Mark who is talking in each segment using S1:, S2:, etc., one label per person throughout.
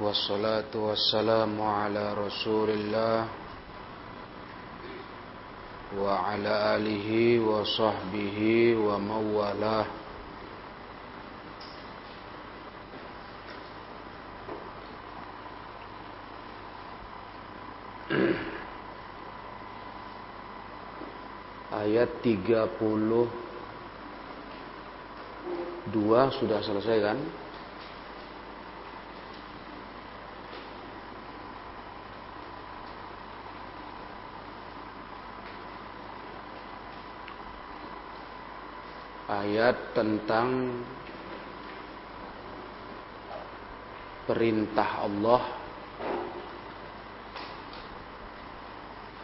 S1: والصلاة والسلام على رسول الله وعلى آله وصحبه ومن والاه ayat 32 sudah selesai kan? Ayat tentang perintah Allah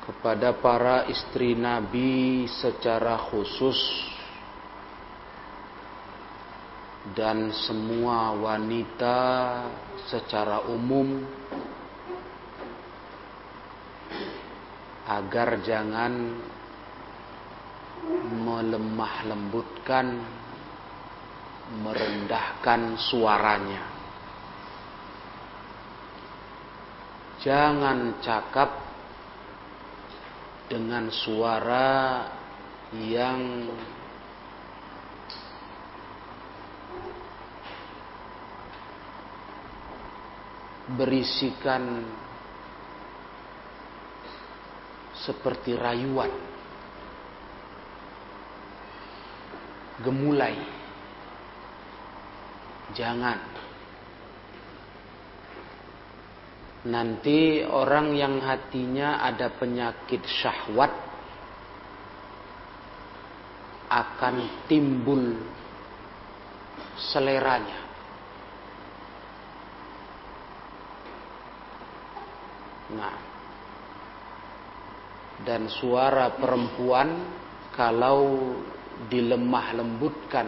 S1: kepada para istri Nabi secara khusus dan semua wanita secara umum agar jangan melemah lembutkan merendahkan suaranya. Jangan cakap dengan suara yang berisikan seperti rayuan, gemulai. Jangan. Nanti orang yang hatinya ada penyakit syahwat akan timbul seleranya. Nah, dan suara perempuan kalau dilemah lembutkan,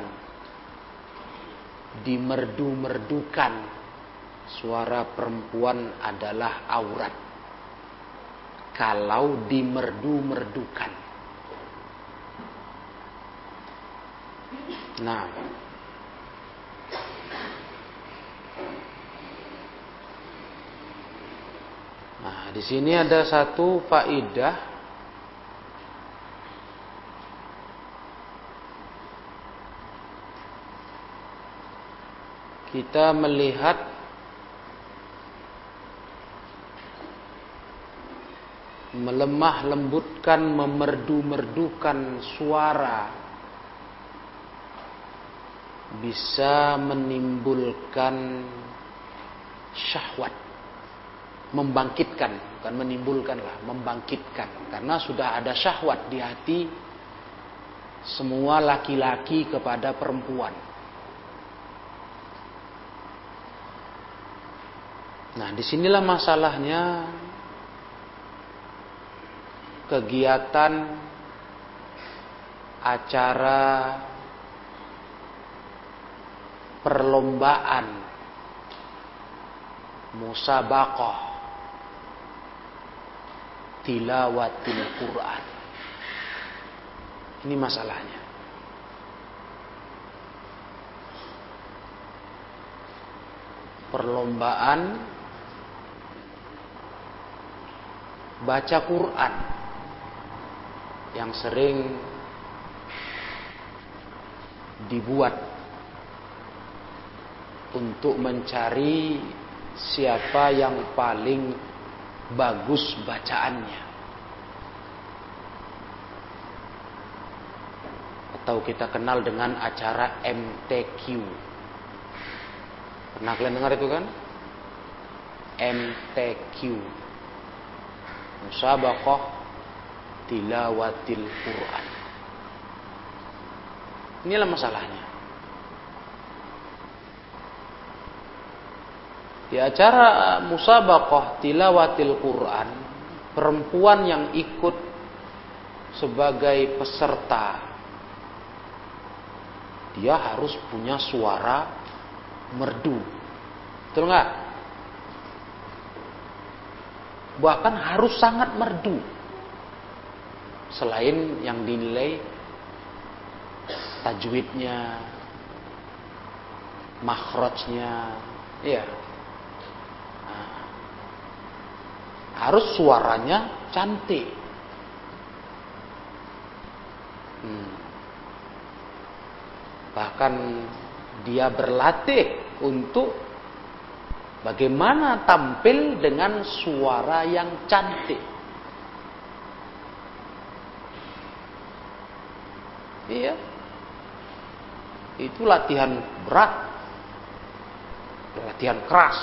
S1: dimerdu-merdukan suara perempuan adalah aurat. Kalau dimerdu-merdukan. Nah, Nah, di sini ada satu faidah kita melihat melemah lembutkan, memerdu-merdukan suara bisa menimbulkan syahwat membangkitkan bukan menimbulkan lah membangkitkan. Karena sudah ada syahwat di hati semua laki-laki kepada perempuan nah di sinilah masalahnya kegiatan acara perlombaan musabaqah tilawatil Quran. Ini masalahnya. Perlombaan baca Quran yang sering dibuat untuk mencari siapa yang paling bagus bacaannya. Atau kita kenal dengan acara MTQ. Pernah kalian dengar itu kan? MTQ. Musabaqah tilawatil Quran. Inilah masalahnya. Di acara musabaqah tilawatil Quran, perempuan yang ikut sebagai peserta dia harus punya suara merdu. Betul nggak? Bahkan harus sangat merdu selain yang dinilai tajwidnya, makhrajnya, ya. Harus suaranya cantik. Hmm. Bahkan dia berlatih untuk bagaimana tampil dengan suara yang cantik. Iya. Itu latihan berat. Latihan keras.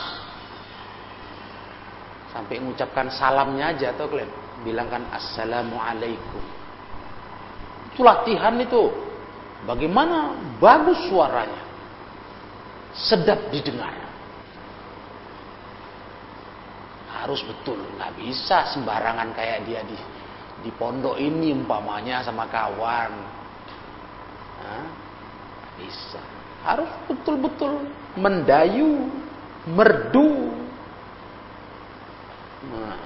S1: Sampai mengucapkan salamnya aja atau kalian bilangkan assalamualaikum. Itu latihan itu. Bagaimana bagus suaranya. Sedap didengar. Harus betul, nggak bisa sembarangan kayak dia di di pondok ini umpamanya sama kawan bisa. Harus betul-betul mendayu, merdu. Nah.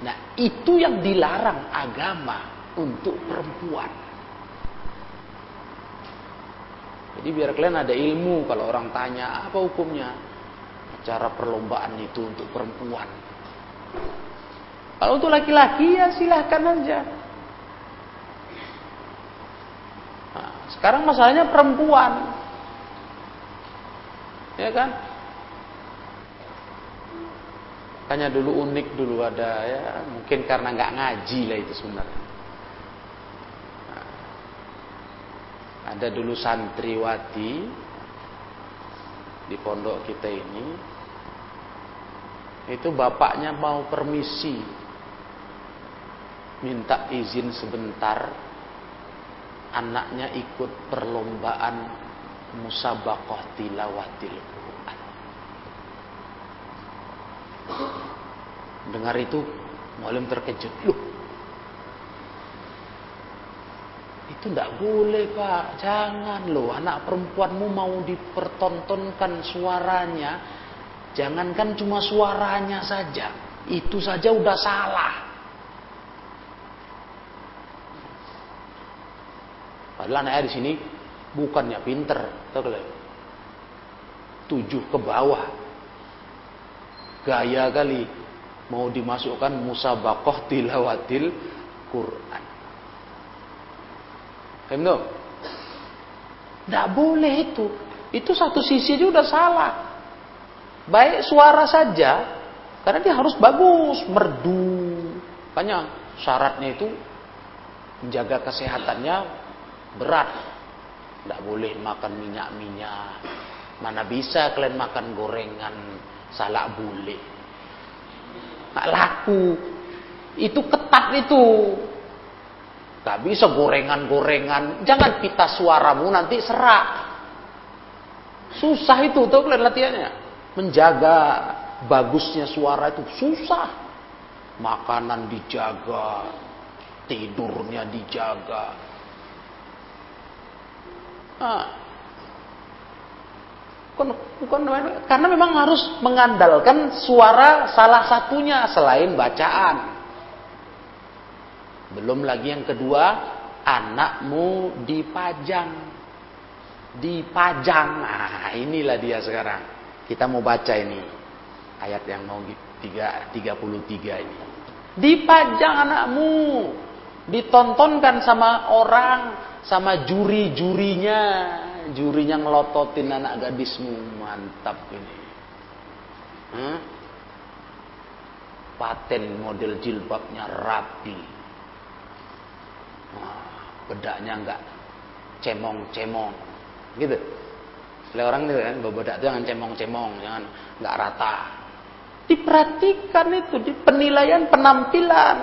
S1: nah, itu yang dilarang agama untuk perempuan. Jadi biar kalian ada ilmu kalau orang tanya apa hukumnya acara perlombaan itu untuk perempuan. Kalau untuk laki-laki ya silahkan aja. Sekarang masalahnya perempuan. Ya kan? Tanya dulu unik dulu ada ya, mungkin karena nggak ngaji lah itu sebenarnya. Nah, ada dulu santriwati di pondok kita ini, itu bapaknya mau permisi, minta izin sebentar anaknya ikut perlombaan musabaqah tilawatil Quran. Dengar itu, mualim terkejut. Loh, itu tidak boleh pak, jangan loh. Anak perempuanmu mau dipertontonkan suaranya, jangankan cuma suaranya saja, itu saja udah salah. Padahal anaknya di sini bukannya pinter, Tujuh ke bawah. Gaya kali mau dimasukkan musabakoh tilawatil Quran. Paham Tidak boleh itu. Itu satu sisi aja udah salah. Baik suara saja, karena dia harus bagus, merdu. Banyak syaratnya itu menjaga kesehatannya berat. Tidak boleh makan minyak-minyak. Mana bisa kalian makan gorengan salak bule. Nggak laku. Itu ketat itu. Gak bisa gorengan-gorengan. Jangan pita suaramu nanti serak. Susah itu tuh kalian latihannya. Menjaga bagusnya suara itu susah. Makanan dijaga, tidurnya dijaga, Ah. Bukan, bukan, karena memang harus mengandalkan suara salah satunya selain bacaan. Belum lagi yang kedua, anakmu dipajang. Dipajang. Nah, inilah dia sekarang. Kita mau baca ini. Ayat yang mau 3, 33 ini. Dipajang anakmu. Ditontonkan sama orang sama juri-jurinya, jurinya ngelototin anak gadismu, mantap ini. Hmm? Paten model jilbabnya rapi. Nah, bedaknya enggak cemong-cemong. Gitu. Oleh orang itu kan, bedak itu jangan cemong-cemong, jangan enggak rata. Diperhatikan itu di penilaian penampilan.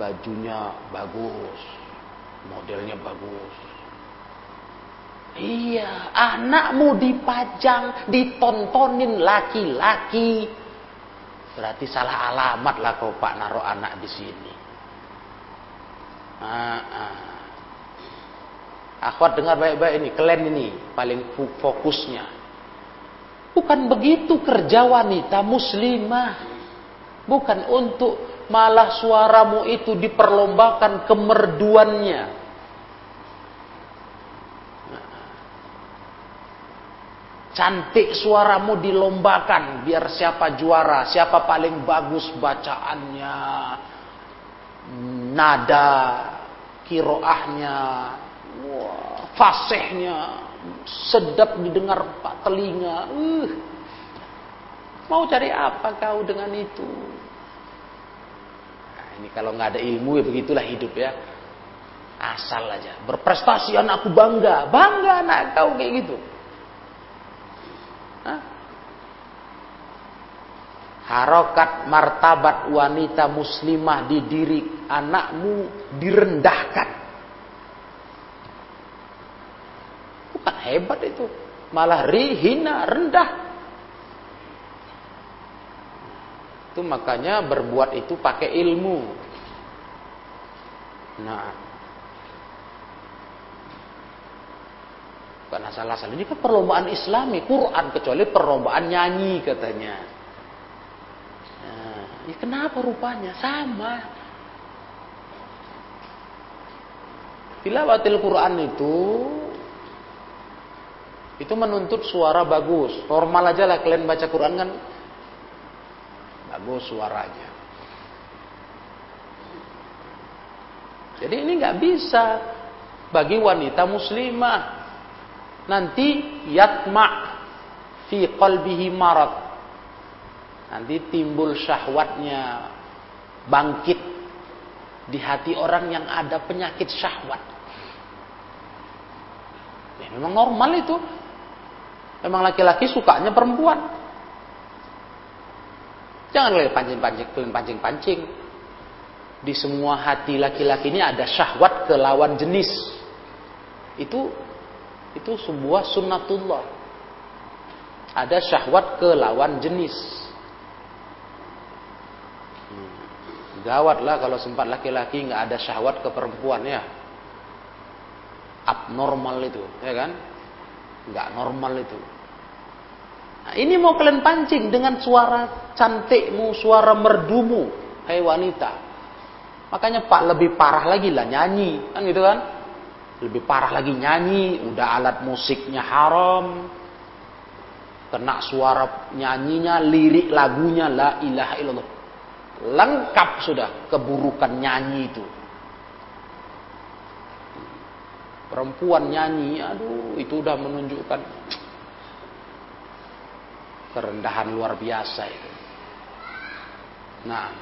S1: Bajunya bagus, modelnya bagus. Iya, anakmu dipajang, ditontonin laki-laki. Berarti salah alamat lah kau pak naruh anak di sini. Ah, ah. Akhwat dengar baik-baik ini, kalian ini paling fokusnya. Bukan begitu kerja wanita muslimah. Bukan untuk malah suaramu itu diperlombakan kemerduannya. Cantik suaramu dilombakan biar siapa juara, siapa paling bagus bacaannya, nada, kiroahnya, wah, fasihnya, sedap didengar pak telinga. Uh, mau cari apa kau dengan itu? Nah, ini kalau nggak ada ilmu ya begitulah hidup ya. Asal aja. Berprestasi anakku bangga, bangga anak kau kayak gitu. Harokat martabat wanita muslimah di diri anakmu direndahkan. Bukan hebat itu. Malah rihina, rendah. Itu makanya berbuat itu pakai ilmu. Nah, Bukan asal-asal. Ini kan perlombaan islami. Quran kecuali perlombaan nyanyi katanya. Nah, ya kenapa rupanya? Sama. Tilawatil Quran itu itu menuntut suara bagus. Normal aja lah kalian baca Quran kan. Bagus suaranya. Jadi ini nggak bisa bagi wanita muslimah. Nanti yatma fi qalbihi marad. Nanti timbul syahwatnya bangkit di hati orang yang ada penyakit syahwat. Ya, memang normal itu memang laki-laki sukanya perempuan jangan lagi pancing-pancing pancing-pancing di semua hati laki-laki ini ada syahwat ke lawan jenis itu itu sebuah sunnatullah. Ada syahwat ke lawan jenis. Hmm. Gawat lah kalau sempat laki-laki nggak ada syahwat ke perempuan ya. Abnormal itu, ya kan? Nggak normal itu. Nah, ini mau kalian pancing dengan suara cantikmu, suara merdumu, hai wanita. Makanya Pak lebih parah lagi lah nyanyi, kan gitu kan? Lebih parah lagi nyanyi, udah alat musiknya haram. Kena suara nyanyinya, lirik lagunya la ilaha illallah. Lengkap sudah keburukan nyanyi itu. Perempuan nyanyi, aduh itu udah menunjukkan kerendahan luar biasa itu. Nah,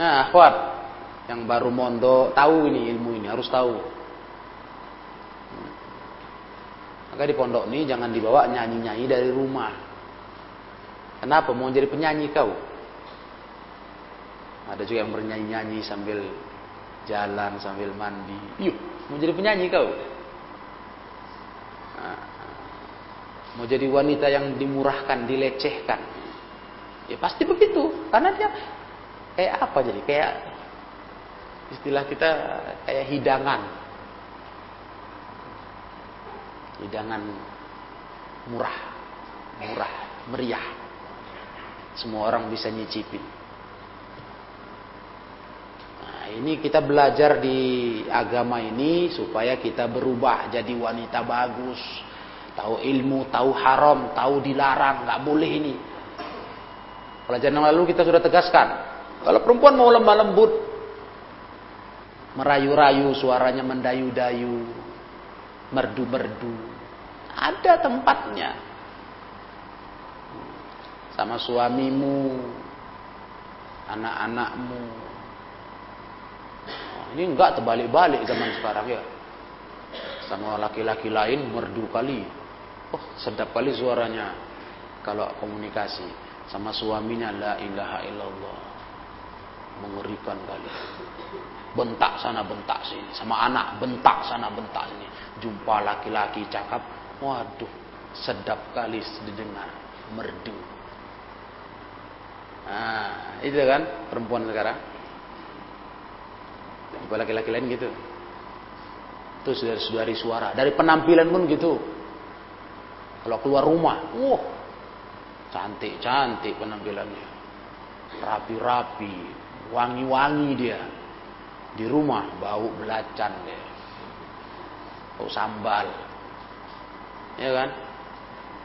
S1: nah, kuat yang baru mondo tahu ini ilmu ini harus tahu. Maka di pondok ini jangan dibawa nyanyi-nyanyi dari rumah. Kenapa? Mau jadi penyanyi kau? Ada juga yang bernyanyi-nyanyi sambil jalan sambil mandi. Yuk mau jadi penyanyi kau? Mau jadi wanita yang dimurahkan dilecehkan? Ya pasti begitu karena dia kayak apa jadi? Kayak istilah kita kayak hidangan. Hidangan murah murah meriah. Semua orang bisa nyicipin nah ini kita belajar di agama ini supaya kita berubah jadi wanita bagus tahu ilmu tahu haram tahu dilarang nggak boleh ini pelajaran yang lalu kita sudah tegaskan kalau perempuan mau lemah lembut merayu-rayu, suaranya mendayu-dayu, merdu-merdu. Ada tempatnya. Sama suamimu, anak-anakmu. Ini enggak terbalik-balik zaman sekarang ya. Sama laki-laki lain merdu kali. Oh, sedap kali suaranya kalau komunikasi. Sama suaminya la ilaha illallah. Mengerikan kali. Bentak sana bentak sini. Sama anak bentak sana bentak sini. Jumpa laki-laki cakap waduh sedap kali didengar. Merdu. Nah itu kan perempuan sekarang jumpa laki-laki lain gitu. Itu saudari-saudari suara. Dari penampilan pun gitu. Kalau keluar rumah wah cantik cantik penampilannya. Rapi-rapi wangi-wangi dia. Di rumah bau belacan deh bau sambal. Ya kan?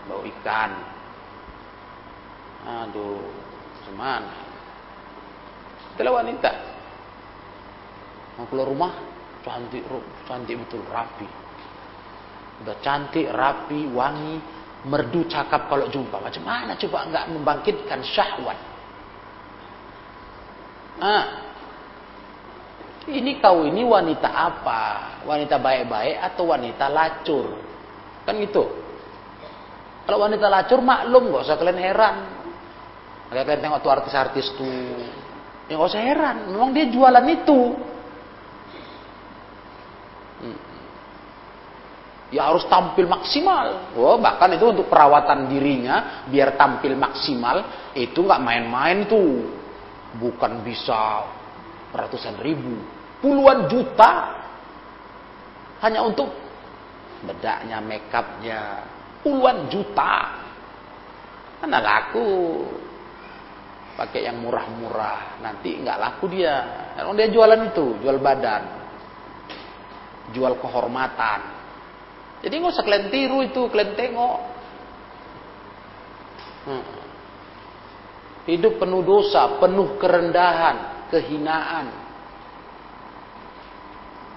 S1: Bau ikan. Aduh, semana. Itulah wanita. Mau keluar rumah, cantik, cantik betul, rapi. Udah cantik, rapi, wangi, merdu cakap kalau jumpa. Macam mana coba enggak membangkitkan syahwat? Ah, ini kau ini wanita apa? Wanita baik-baik atau wanita lacur? Kan gitu. Kalau wanita lacur maklum, gak usah kalian heran. Kalian tengok tuh artis-artis tuh. Ya gak usah heran, memang dia jualan itu. Ya harus tampil maksimal. Oh, bahkan itu untuk perawatan dirinya biar tampil maksimal itu nggak main-main tuh. Bukan bisa ratusan ribu, puluhan juta hanya untuk bedaknya, makeupnya, puluhan juta. Mana laku pakai yang murah-murah, nanti nggak laku dia. Kalau dia jualan itu, jual badan, jual kehormatan. Jadi nggak usah kalian tiru itu, kalian tengok. Hmm. Hidup penuh dosa, penuh kerendahan kehinaan.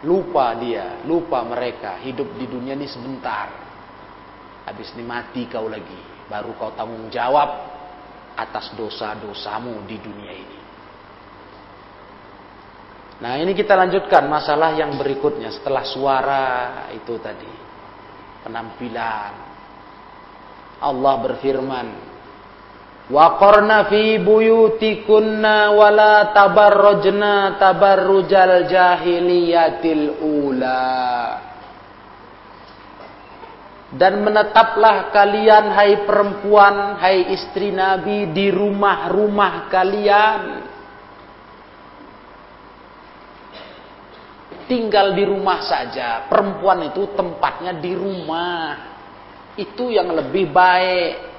S1: Lupa dia, lupa mereka. Hidup di dunia ini sebentar. Habis ini mati kau lagi. Baru kau tanggung jawab atas dosa-dosamu di dunia ini. Nah ini kita lanjutkan masalah yang berikutnya setelah suara itu tadi. Penampilan. Allah berfirman, Waqarna fi buyutikunna wala tabarrujna tabarrujal jahiliyatil ula. Dan menetaplah kalian hai perempuan, hai istri Nabi di rumah-rumah kalian. Tinggal di rumah saja. Perempuan itu tempatnya di rumah. Itu yang lebih baik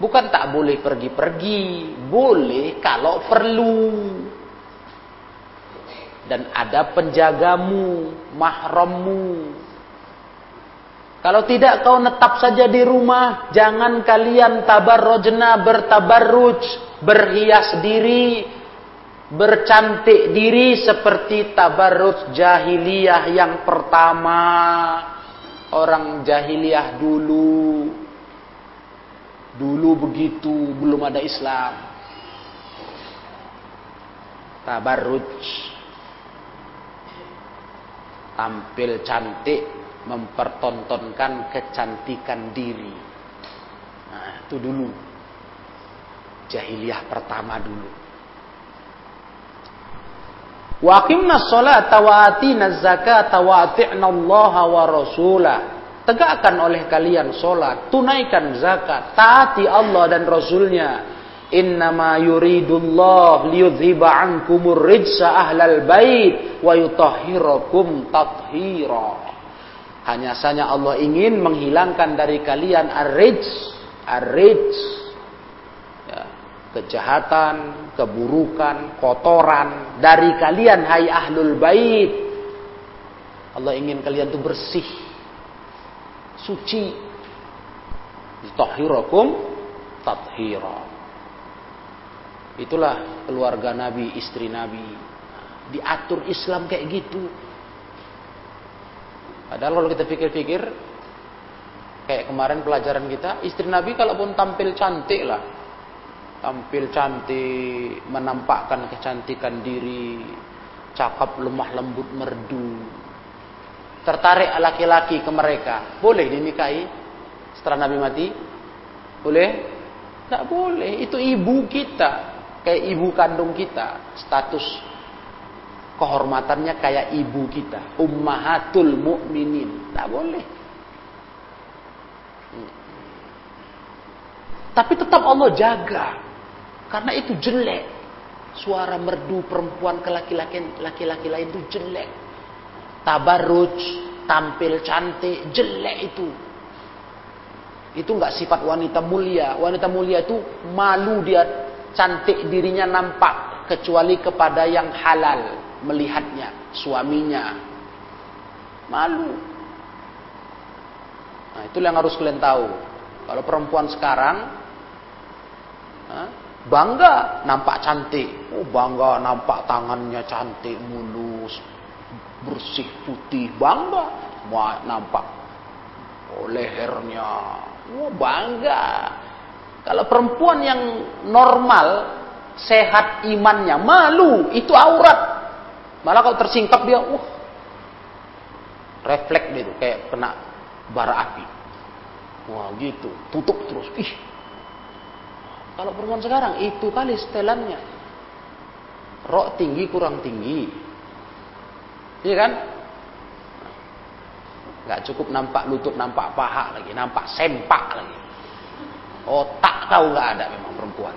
S1: Bukan tak boleh pergi-pergi, boleh kalau perlu. Dan ada penjagamu, mahrammu. Kalau tidak kau netap saja di rumah, jangan kalian tabarrojna bertabarruj, berhias diri, bercantik diri seperti tabarruj jahiliyah yang pertama. Orang jahiliyah dulu Dulu begitu, belum ada Islam. Tabarruj. Tampil cantik, mempertontonkan kecantikan diri. Nah, itu dulu. Jahiliyah pertama dulu. Wa aqimna sholata wa atina zakata wa ati'na Allah wa rasulah. Tegakkan oleh kalian solat, tunaikan zakat, taati Allah dan Rasulnya. Innama yuridullah liyudhiba ankumur rijsa ahlal bait wa yutahhirakum tathira. Hanya saja Allah ingin menghilangkan dari kalian ar-rijs, ar-rijs. Kejahatan, keburukan, kotoran dari kalian hai ahlul bait. Allah ingin kalian itu bersih suci. Tahirakum tathira. Itulah keluarga Nabi, istri Nabi. Diatur Islam kayak gitu. Padahal kalau kita pikir-pikir, kayak kemarin pelajaran kita, istri Nabi kalaupun tampil cantik lah, tampil cantik, menampakkan kecantikan diri, cakap lemah lembut merdu, tertarik laki-laki ke mereka, boleh dinikahi setelah Nabi mati? Boleh? Tidak boleh. Itu ibu kita, kayak ibu kandung kita. Status kehormatannya kayak ibu kita, ummahatul mukminin. Tidak boleh. Tapi tetap Allah jaga. Karena itu jelek. Suara merdu perempuan ke laki-laki laki-laki lain itu jelek tabarruj, tampil cantik, jelek itu. Itu enggak sifat wanita mulia. Wanita mulia itu malu dia cantik dirinya nampak kecuali kepada yang halal melihatnya, suaminya. Malu. Nah, itu yang harus kalian tahu. Kalau perempuan sekarang bangga nampak cantik. Oh, bangga nampak tangannya cantik, mulus, bersih, putih. Bangga nampak oh, lehernya. Oh, bangga. Kalau perempuan yang normal, sehat imannya, malu, itu aurat. Malah kalau tersingkap dia, uh, refleks dia tuh kayak kena bara api. Wah gitu, tutup terus. Ih, kalau perempuan sekarang itu kali setelannya. Rok tinggi kurang tinggi. Iya kan? Gak cukup nampak lutut, nampak paha lagi, nampak sempak lagi. Otak kau gak ada memang perempuan.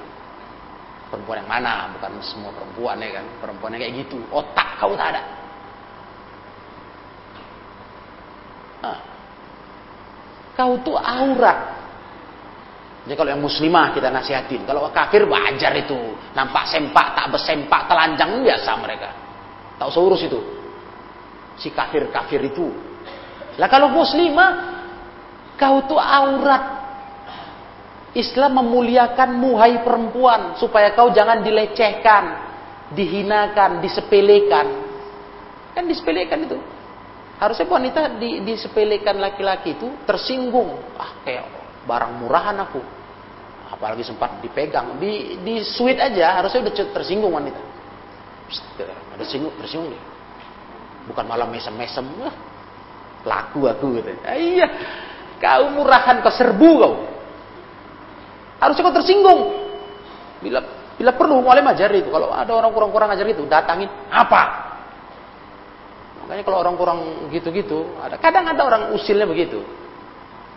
S1: Perempuan yang mana? Bukan semua perempuan ya kan? Perempuan yang kayak gitu. Otak kau tak ada. Nah, kau tuh aurat. Jadi kalau yang muslimah kita nasihatin, kalau kafir wajar itu, nampak sempak, tak bersempak, telanjang biasa mereka. Tak usah urus itu. Si kafir-kafir itu. Lah kalau muslimah, kau tuh aurat. Islam memuliakan muhai perempuan supaya kau jangan dilecehkan, dihinakan, disepelekan. Kan disepelekan itu. Harusnya wanita di, disepelekan laki-laki itu tersinggung. Ah kayak barang murahan aku. Apalagi sempat dipegang. Di, di sweet aja harusnya udah tersinggung wanita. ada singgung, tersinggung nih. Bukan malah mesem-mesem. laku aku gitu. Ah, iya. Kau murahan, kau serbu kau. Harusnya kau tersinggung. Bila bila perlu mulai ajar itu. Kalau ada orang kurang-kurang ajar itu, datangin apa? Makanya kalau orang kurang gitu-gitu, ada kadang ada orang usilnya begitu.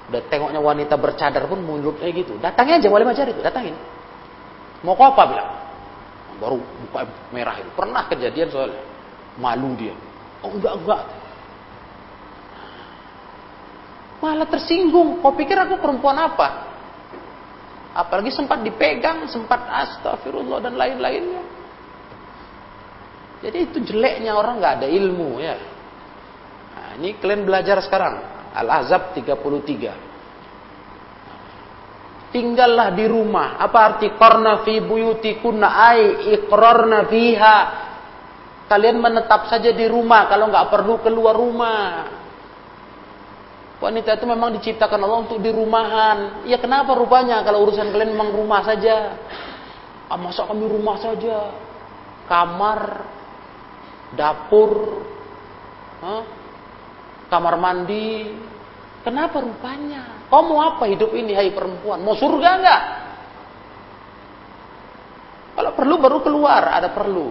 S1: Udah tengoknya wanita bercadar pun mulutnya gitu. Datangnya aja wali majar itu, datangin. Mau kau apa bilang? Baru buka merah itu. Pernah kejadian soalnya. Malu dia. Oh enggak, enggak. Malah tersinggung. Kau pikir aku perempuan apa? Apalagi sempat dipegang, sempat astagfirullah dan lain-lainnya. Jadi itu jeleknya orang nggak ada ilmu ya. Nah, ini kalian belajar sekarang. Al-Ahzab 33. Tinggallah di rumah. Apa arti qarna fi buyutikunna ai iqrarna fiha. Kalian menetap saja di rumah kalau nggak perlu keluar rumah. Wanita itu memang diciptakan Allah untuk di rumahan. Ya kenapa rupanya kalau urusan kalian memang rumah saja? Ah, masa kami rumah saja? Kamar, dapur, huh? Kamar mandi. Kenapa rupanya? Kau mau apa hidup ini hai perempuan? Mau surga enggak? Kalau perlu baru keluar, ada perlu.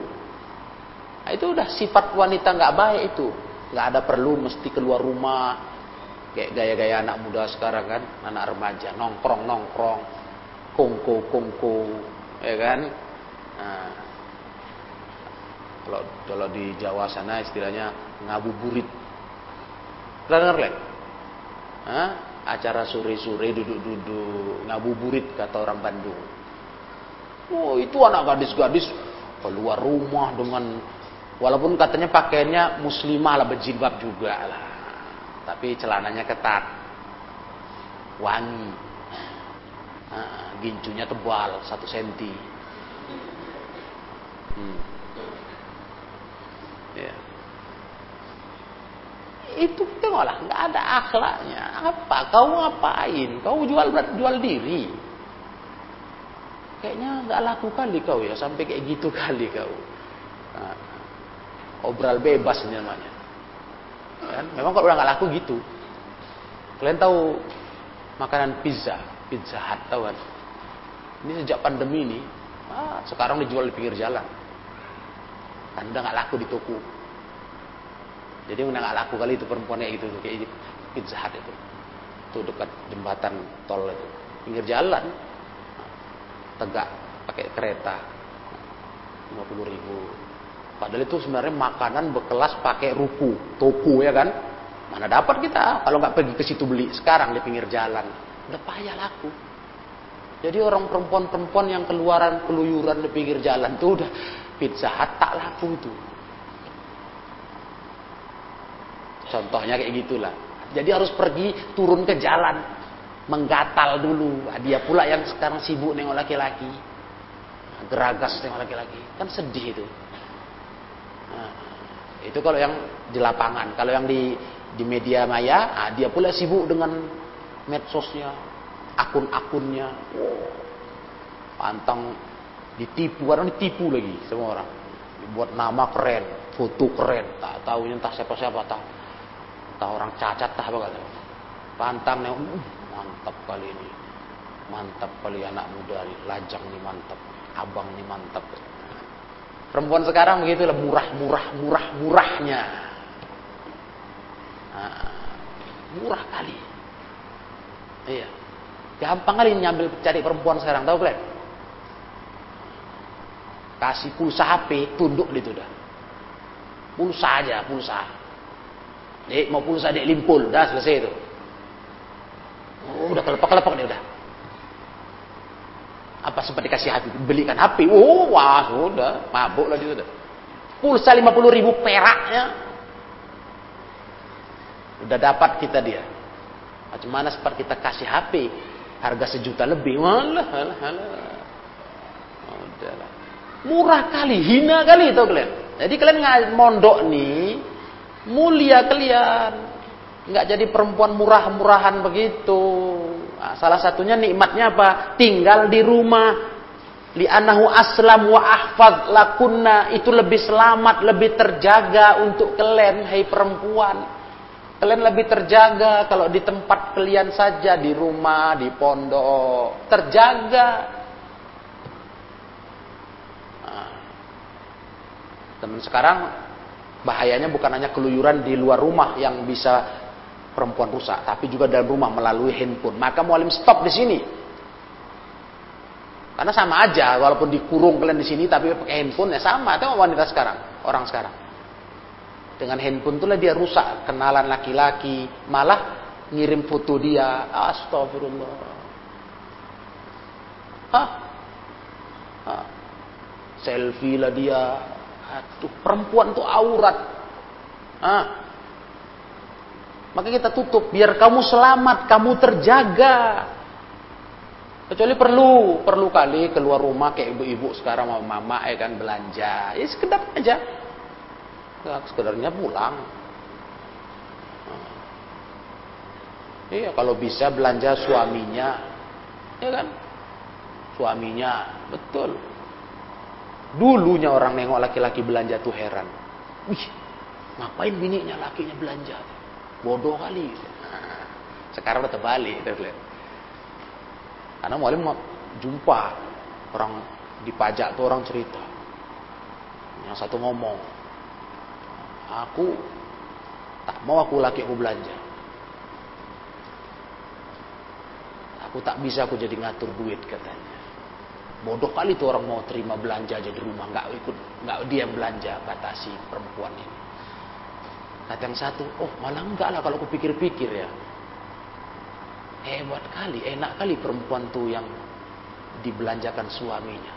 S1: Nah, itu udah sifat wanita nggak baik itu. Nggak ada perlu mesti keluar rumah. Kayak gaya-gaya anak muda sekarang kan, anak remaja nongkrong-nongkrong, kongko-kongko, ya kan? Nah, kalau kalau di Jawa sana istilahnya ngabuburit Pernah dengar Hah? Acara sore-sore duduk-duduk ngabuburit kata orang Bandung. Oh itu anak gadis-gadis keluar rumah dengan walaupun katanya pakaiannya muslimah lah berjilbab juga lah. Tapi celananya ketat. Wangi. Gincunya tebal satu senti. Hmm. Yeah itu tengoklah nggak ada akhlaknya. Apa? Kau ngapain? Kau jual jual diri. Kayaknya nggak laku kali kau ya sampai kayak gitu kali kau. Nah, obral bebas namanya. Kan? Memang kalau udah nggak laku gitu. Kalian tahu makanan pizza pizza hut tahu kan? Ini sejak pandemi ini ah, sekarang dijual di pinggir jalan. Udah nggak laku di toko jadi udah nggak laku kali itu perempuan kayak gitu kayak Pizza itu. Itu dekat jembatan tol itu. Pinggir jalan. Tegak pakai kereta. 50 ribu. Padahal itu sebenarnya makanan berkelas pakai ruku, toku ya kan? Mana dapat kita kalau nggak pergi ke situ beli sekarang di pinggir jalan. Udah payah laku. Jadi orang perempuan-perempuan yang keluaran keluyuran di pinggir jalan tuh udah pizza hut tak laku itu. Contohnya kayak gitulah. Jadi harus pergi turun ke jalan. menggatal dulu. Ah, dia pula yang sekarang sibuk nengok laki-laki. Geragas nengok laki-laki. Kan sedih itu. Nah, itu kalau yang di lapangan. Kalau yang di di media maya, ah, dia pula sibuk dengan medsosnya, akun-akunnya. Wow. Pantang ditipu, orang ditipu lagi semua orang. Dibuat nama keren, foto keren, tak tahu entah siapa-siapa tak. Tahu orang cacat tak apa kata. Pantang nih, uh, mantap kali ini. Mantap kali anak muda, lajang nih mantap, abang nih mantap. Perempuan sekarang begitu lah murah, murah, murah, murahnya. Nah, murah kali. Iya. Gampang kali nyambil cari perempuan sekarang, tahu kalian? Kasih pulsa HP, tunduk itu dah. Pulsa aja, pulsa. Dek, mau pulsa dek limpul, dah selesai itu. Oh, udah kelepak-kelepak dia udah. Apa sempat dikasih HP, belikan HP. Oh, wah, sudah, mabuk lah dia sudah. Pulsa 50 ribu peraknya. Udah dapat kita dia. Macam mana sempat kita kasih HP harga sejuta lebih. Walah, halah. Udahlah. Murah kali, hina kali itu kalian. Jadi kalian mondok nih, mulia kalian. Nggak jadi perempuan murah-murahan begitu. Nah, salah satunya nikmatnya apa? Tinggal di rumah. anahu aslam wa ahfad lakunna. Itu lebih selamat, lebih terjaga untuk kalian, hai perempuan. Kalian lebih terjaga kalau di tempat kalian saja, di rumah, di pondok. Terjaga. Nah, teman sekarang bahayanya bukan hanya keluyuran di luar rumah yang bisa perempuan rusak, tapi juga dalam rumah melalui handphone. Maka mualim stop di sini. Karena sama aja, walaupun dikurung kalian di sini, tapi pakai handphone ya sama. Itu wanita sekarang, orang sekarang. Dengan handphone itulah dia rusak, kenalan laki-laki, malah ngirim foto dia. Astagfirullah. Hah? Hah? Selfie lah dia. Aduh, perempuan tuh aurat. Hah? Maka kita tutup biar kamu selamat, kamu terjaga. Kecuali perlu, perlu kali keluar rumah kayak ibu-ibu sekarang mama mama ya kan belanja. Ya sekedar aja. Nah, sekedarnya pulang. Iya, kalau bisa belanja suaminya. Ya kan? Suaminya, betul. Dulunya orang nengok laki-laki belanja tuh heran. Wih, ngapain bininya lakinya belanja? bodoh kali. sekarang udah terbalik, Karena mualim jumpa orang di pajak tuh orang cerita. Yang satu ngomong, aku tak mau aku laki aku belanja. Aku tak bisa aku jadi ngatur duit katanya. Bodoh kali tuh orang mau terima belanja aja di rumah, nggak ikut, nggak dia belanja batasi perempuan ini. Kata yang satu, oh malah enggak lah kalau aku pikir-pikir ya. Hebat kali, enak kali perempuan tuh yang dibelanjakan suaminya.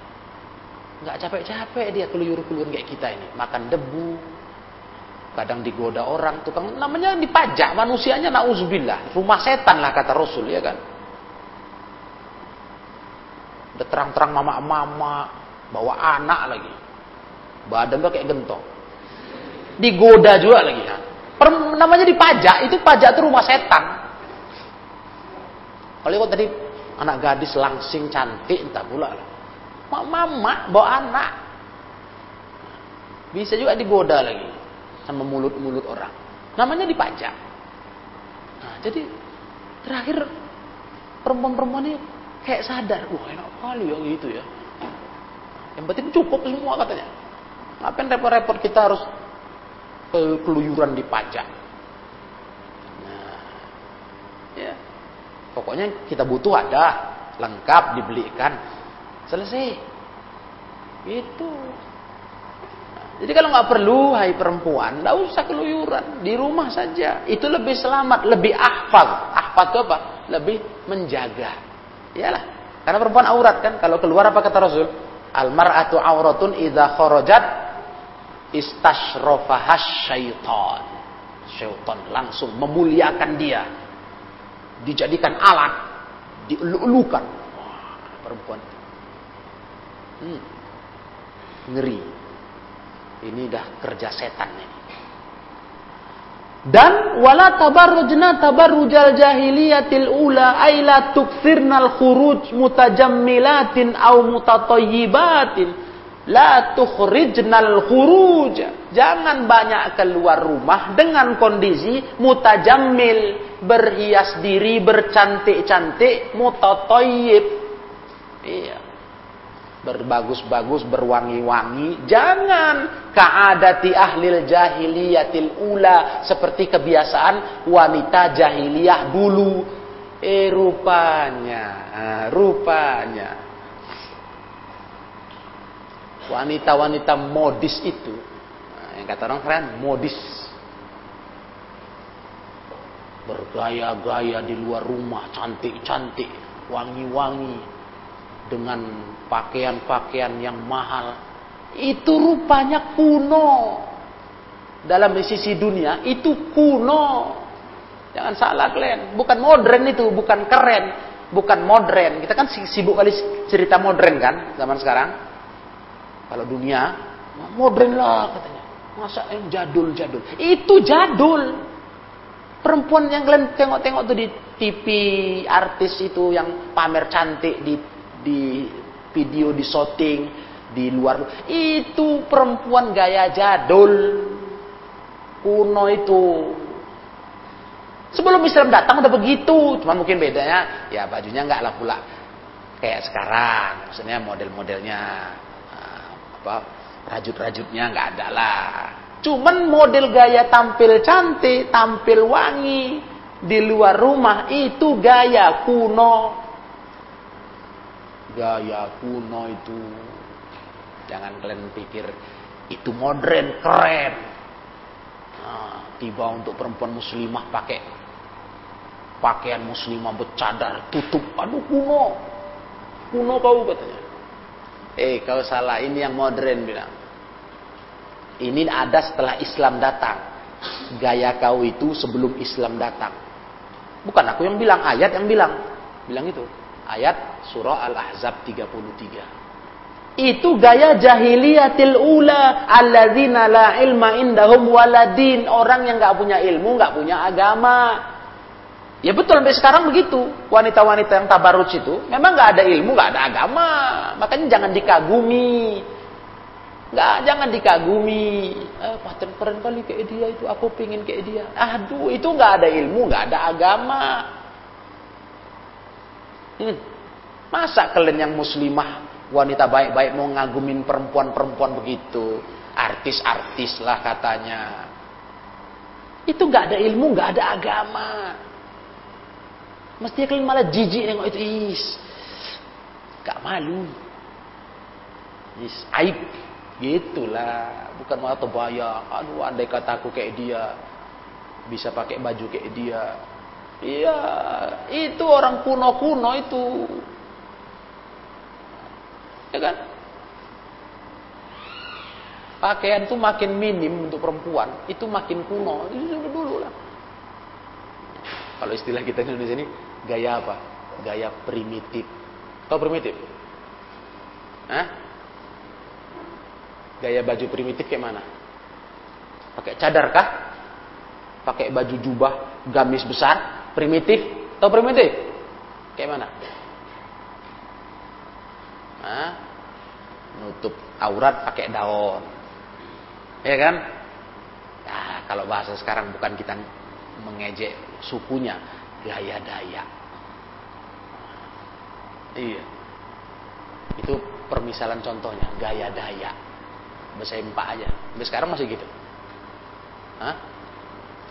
S1: Enggak capek-capek dia keluyur-keluyur kayak kita ini. Makan debu, kadang digoda orang, tukang namanya dipajak manusianya nauzubillah. Rumah setan lah kata Rasul ya kan. Udah terang-terang mama-mama, bawa anak lagi. Badan tuh kayak gentong digoda juga lagi ya. Per, namanya dipajak, itu pajak itu rumah setan. Kalau tadi anak gadis langsing cantik entah pula lah. Mak mama bawa anak. Bisa juga digoda lagi sama mulut-mulut orang. Namanya dipajak. Nah, jadi terakhir perempuan-perempuan ini kayak sadar, wah enak kali ya gitu ya. Yang penting cukup semua katanya. Ngapain repot-repot kita harus keluyuran di pajak. Nah, ya. Pokoknya kita butuh ada, lengkap dibelikan, selesai. Itu. Jadi kalau nggak perlu, hai perempuan, nggak usah keluyuran di rumah saja. Itu lebih selamat, lebih ahfad. Ahfad itu apa? Lebih menjaga. Iyalah. Karena perempuan aurat kan. Kalau keluar apa kata Rasul? Almar'atu auratun idza kharajat istashrofahash syaitan. Syaitan langsung memuliakan dia. Dijadikan alat dielulukan. Perempuan. Hmm. Ngeri. Ini dah kerja setan ini. Dan wala tabarrujna tabarrujal jahiliyatil ula ay la tukthirnal khuruj mutajammilatin au mutatayyibatin la tukhrijnal khuruj. Jangan banyak keluar rumah dengan kondisi mutajammil berhias diri bercantik-cantik mutatayyib iya berbagus-bagus, berwangi-wangi. Jangan kaadati ahlil jahiliyatil ula seperti kebiasaan wanita jahiliyah dulu. Eh rupanya, ah, rupanya wanita-wanita modis itu, nah, yang kata orang keren modis, bergaya-gaya di luar rumah, cantik-cantik, wangi-wangi, dengan pakaian-pakaian yang mahal. Itu rupanya kuno. Dalam sisi dunia itu kuno. Jangan salah kalian. Bukan modern itu, bukan keren. Bukan modern. Kita kan sibuk kali cerita modern kan zaman sekarang. Kalau dunia, modern lah katanya. Masa yang jadul-jadul. Itu jadul. Perempuan yang kalian tengok-tengok tuh di TV artis itu yang pamer cantik di di video di shooting di luar. Itu perempuan gaya jadul. Kuno itu. Sebelum Islam datang udah begitu. Cuma mungkin bedanya ya bajunya nggak lah pula kayak sekarang. Maksudnya model-modelnya eh, apa rajut-rajutnya nggak ada lah. Cuman model gaya tampil cantik tampil wangi di luar rumah itu gaya kuno gaya kuno itu. Jangan kalian pikir itu modern, keren. Nah, tiba untuk perempuan muslimah pakai pakaian muslimah bercadar, tutup. Aduh kuno. Kuno kau katanya. Eh, kau salah. Ini yang modern bilang. Ini ada setelah Islam datang. Gaya kau itu sebelum Islam datang. Bukan aku yang bilang, ayat yang bilang. Bilang itu ayat surah Al-Ahzab 33. Itu gaya jahiliyatil ula alladzina la ilma indahum waladin, orang yang nggak punya ilmu, nggak punya agama. Ya betul sampai sekarang begitu. Wanita-wanita yang tabarruj itu memang nggak ada ilmu, nggak ada agama. Makanya jangan dikagumi. Nggak, jangan dikagumi. Eh, paten keren kali kayak dia itu. Aku pingin kayak dia. Aduh, itu nggak ada ilmu, nggak ada agama. Hmm. Masa kalian yang muslimah, wanita baik-baik mau ngagumin perempuan-perempuan begitu? Artis-artis lah katanya. Itu nggak ada ilmu, nggak ada agama. Mestinya kalian malah jijik nengok itu. Is, gak malu. Is, aib. Gitulah. Bukan malah terbayang. Aduh, andai kata aku kayak dia. Bisa pakai baju kayak dia Iya, itu orang kuno-kuno itu. Ya kan? Pakaian itu makin minim untuk perempuan, itu makin kuno. Itu sudah dulu lah. Kalau istilah kita di Indonesia ini gaya apa? Gaya primitif. Tahu primitif? Hah? Gaya baju primitif kayak mana? Pakai cadar kah? Pakai baju jubah gamis besar? Primitif? Tahu primitif? Kayak mana? Hah? Nutup aurat pakai daun. Ya kan? Nah, kalau bahasa sekarang bukan kita mengejek sukunya, gaya daya. Iya. Itu permisalan contohnya, gaya daya. Bahasa empat aja. Sampai sekarang masih gitu. Hah?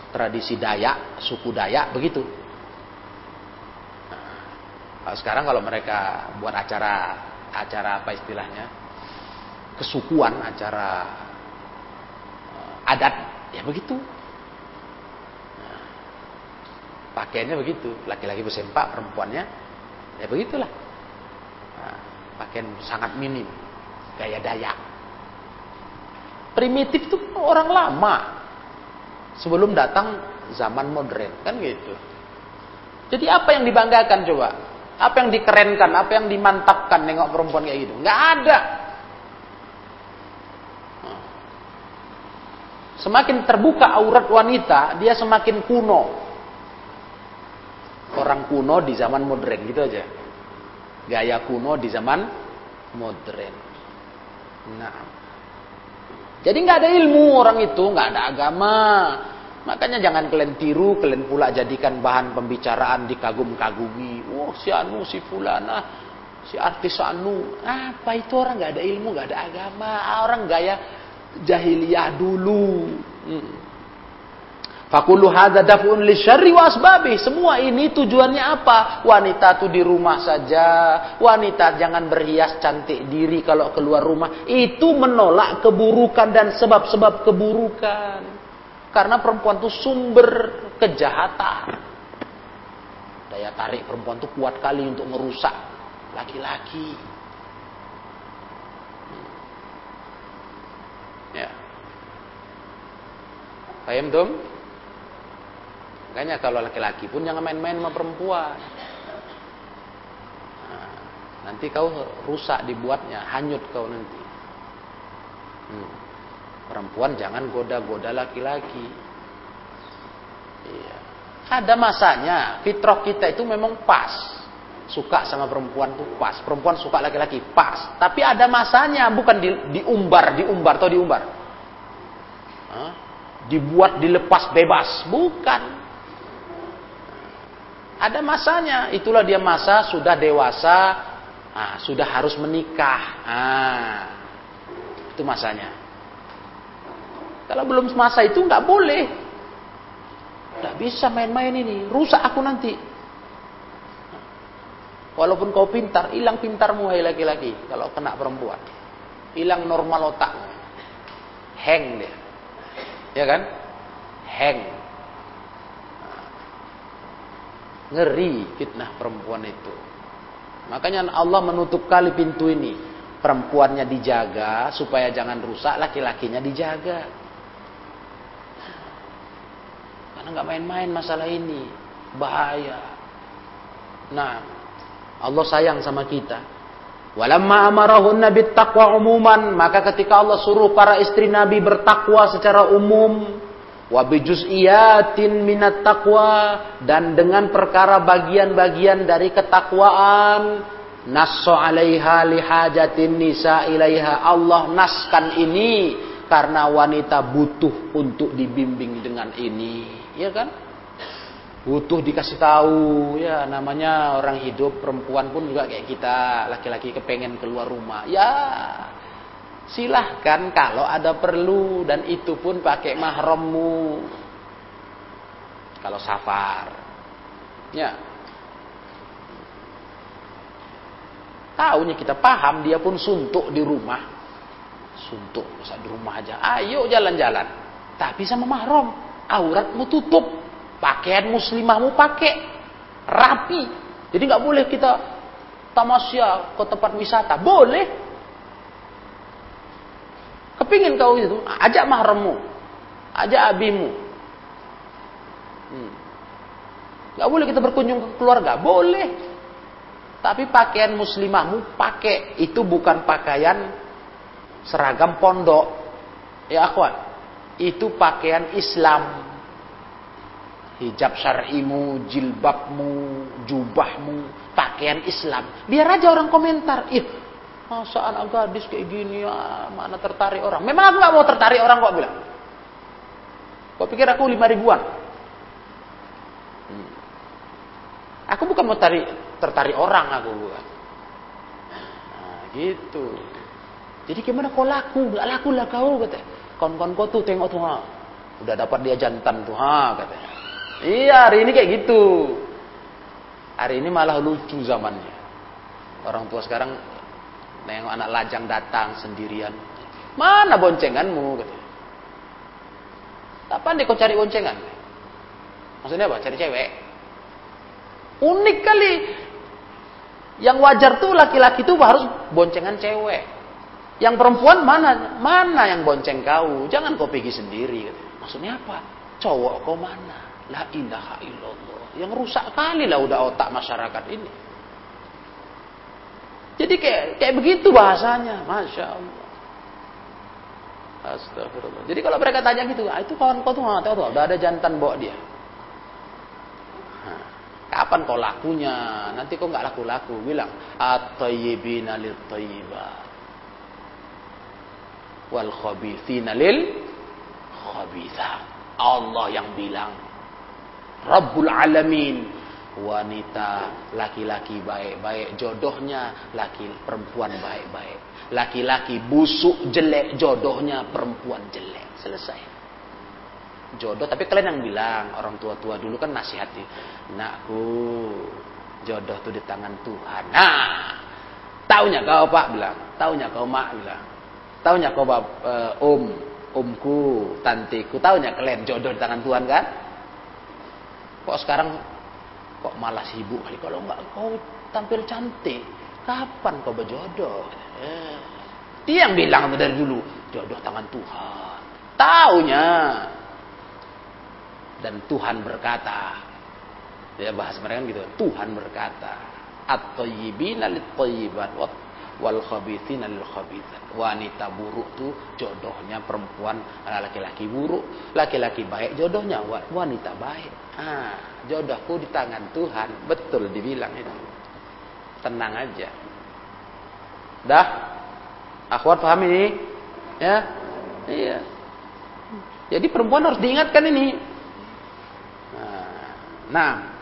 S1: tradisi Dayak, suku Dayak begitu. Sekarang kalau mereka buat acara acara apa istilahnya kesukuan, acara uh, adat, ya begitu. Nah, pakaiannya begitu, laki-laki bersempak, perempuannya ya begitulah. Nah, pakaian sangat minim, gaya Dayak. Primitif itu orang lama, sebelum datang zaman modern kan gitu. Jadi apa yang dibanggakan coba? Apa yang dikerenkan, apa yang dimantapkan nengok perempuan kayak gitu? Nggak ada. Semakin terbuka aurat wanita, dia semakin kuno. Orang kuno di zaman modern gitu aja. Gaya kuno di zaman modern. Nah, jadi nggak ada ilmu orang itu, nggak ada agama. Makanya jangan kalian tiru, kalian pula jadikan bahan pembicaraan dikagum-kagumi. Oh si Anu, si Fulana, si artis Anu. Apa itu orang nggak ada ilmu, nggak ada agama. Orang gaya jahiliyah dulu. Hmm. Fakulu hadza daf'un syarri wa. Semua ini tujuannya apa? Wanita tuh di rumah saja. Wanita jangan berhias cantik diri kalau keluar rumah. Itu menolak keburukan dan sebab-sebab keburukan. Karena perempuan tuh sumber kejahatan. Daya tarik perempuan tuh kuat kali untuk merusak laki-laki. Ya. Paham tuh? Makanya kalau laki-laki pun jangan main-main sama perempuan. Nah, nanti kau rusak dibuatnya, hanyut kau nanti. Hmm. Perempuan jangan goda-goda laki-laki. Iya. Ada masanya, fitrah kita itu memang pas. Suka sama perempuan tuh pas. Perempuan suka laki-laki pas. Tapi ada masanya, bukan di, diumbar, diumbar atau diumbar. Hah? Dibuat dilepas bebas, bukan. Ada masanya, itulah dia masa sudah dewasa, nah, sudah harus menikah. Nah, itu masanya. Kalau belum masa itu nggak boleh. Nggak bisa main-main ini, rusak aku nanti. Walaupun kau pintar, hilang pintarmu hai laki-laki kalau kena perempuan. Hilang normal otak. Hang dia. Ya kan? Hang. Ngeri fitnah perempuan itu. Makanya Allah menutup kali pintu ini. Perempuannya dijaga supaya jangan rusak, laki-lakinya dijaga. Karena nggak main-main masalah ini. Bahaya. Nah, Allah sayang sama kita. Walamma amarahun nabi taqwa umuman, maka ketika Allah suruh para istri Nabi bertakwa secara umum, wa bijuz'iyatin minat taqwa dan dengan perkara bagian-bagian dari ketakwaan, nasso 'alaiha lihajatin nisa ilaiha. Allah naskan ini karena wanita butuh untuk dibimbing dengan ini, ya kan? butuh dikasih tahu ya namanya orang hidup perempuan pun juga kayak kita laki-laki kepengen keluar rumah. Ya silahkan kalau ada perlu dan itu pun pakai mahrammu. Kalau safar ya. Tahunya kita paham dia pun suntuk di rumah. Suntuk masa di rumah aja. Ayo jalan-jalan. Tapi sama mahram auratmu tutup Pakaian muslimahmu pakai rapi. Jadi nggak boleh kita tamasya ke tempat wisata. Boleh. Kepingin kau itu, ajak mahrammu. Ajak abimu. Hmm. Boleh kita berkunjung ke keluarga. Boleh. Tapi pakaian muslimahmu pakai. Itu bukan pakaian seragam pondok. Ya akhwat. Itu pakaian Islam hijab syar'imu, jilbabmu, jubahmu, pakaian Islam. Biar aja orang komentar, ih masa anak gadis kayak gini ya, mana tertarik orang. Memang aku gak mau tertarik orang kok bilang. Kok pikir aku lima ribuan? Hmm. Aku bukan mau tarik, tertarik orang aku bukan. Nah, gitu. Jadi gimana kau laku? Gak laku lah kau kata. Kon-kon kau tuh tengok tuh ha. Udah dapat dia jantan tuh ha katanya. Iya, hari ini kayak gitu. Hari ini malah lucu zamannya. Orang tua sekarang nengok anak lajang datang sendirian. Mana boncenganmu? Tak pandai kau cari boncengan. Maksudnya apa? Cari cewek. Unik kali. Yang wajar tuh laki-laki tuh harus boncengan cewek. Yang perempuan mana? Mana yang bonceng kau? Jangan kau pergi sendiri. Maksudnya apa? Cowok kau mana? La ilaha illallah. Yang rusak kali lah udah otak masyarakat ini. Jadi kayak kayak begitu bahasanya, masya Allah. Astagfirullah. Jadi kalau mereka tanya gitu, ah, itu kawan kau tuh nggak tahu tuh, udah ada jantan bawa dia. Kapan kau lakunya? Nanti kau nggak laku-laku. Bilang, at-tayyibina lil tayyibat. Wal khabithina lil khabithat. Allah yang bilang. Rabbul alamin. Wanita, laki-laki baik-baik. Jodohnya laki perempuan baik-baik. Laki-laki busuk jelek, jodohnya perempuan jelek. Selesai jodoh tapi kalian yang bilang orang tua-tua dulu kan nasihati nakku jodoh tuh di tangan Tuhan nah taunya kau pak bilang taunya kau mak bilang taunya kau bab, uh, om omku tantiku. Taunya kalian jodoh di tangan Tuhan kan? Kok sekarang kok malah sibuk kali? Kalau nggak kau tampil cantik kapan kau berjodoh? Eh. dia yang bilang dari dulu jodoh tangan Tuhan. Taunya. Dan Tuhan berkata ya bahas mereka gitu Tuhan berkata at-tayyibina lit-tayyibat wal khabithina lil khabithat wanita buruk tuh jodohnya perempuan laki-laki buruk. Laki-laki baik jodohnya wanita baik. Ah jodohku di tangan Tuhan. Betul dibilang itu. Tenang aja. Dah? Akhwat paham ini? Ya? Iya. Jadi perempuan harus diingatkan ini. Nah,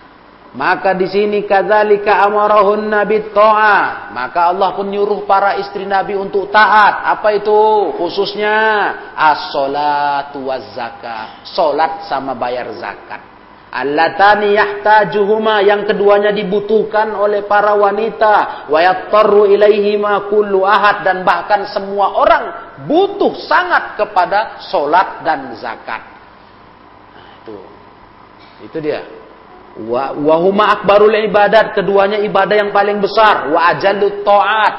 S1: maka di sini kadzalika amarahun nabi taat. Maka Allah pun nyuruh para istri Nabi untuk taat. Apa itu? Khususnya as-salatu waz zakat. Salat sama bayar zakat. Allatani yahtajuhuma yang keduanya dibutuhkan oleh para wanita wa yattaru ilaihima kullu ahad dan bahkan semua orang butuh sangat kepada solat dan zakat. Nah, itu. Itu dia. Wa wahuma akbarul ibadat, keduanya ibadah yang paling besar. Wa ajallut taat,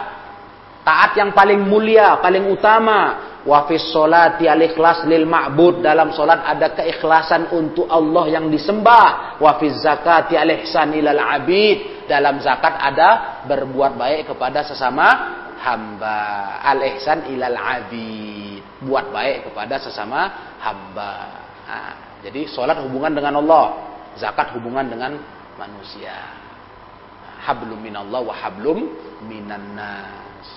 S1: taat yang paling mulia, paling utama. Wa fis sholati al ikhlas lil ma'bud, dalam salat ada keikhlasan untuk Allah yang disembah. Wa fiz zakati al ihsan ilal abid, dalam zakat ada berbuat baik kepada sesama hamba. Al ihsan ilal abid, buat baik kepada sesama hamba. Jadi sholat hubungan dengan Allah zakat hubungan dengan manusia. Hablum minallah wa hablum minan nas.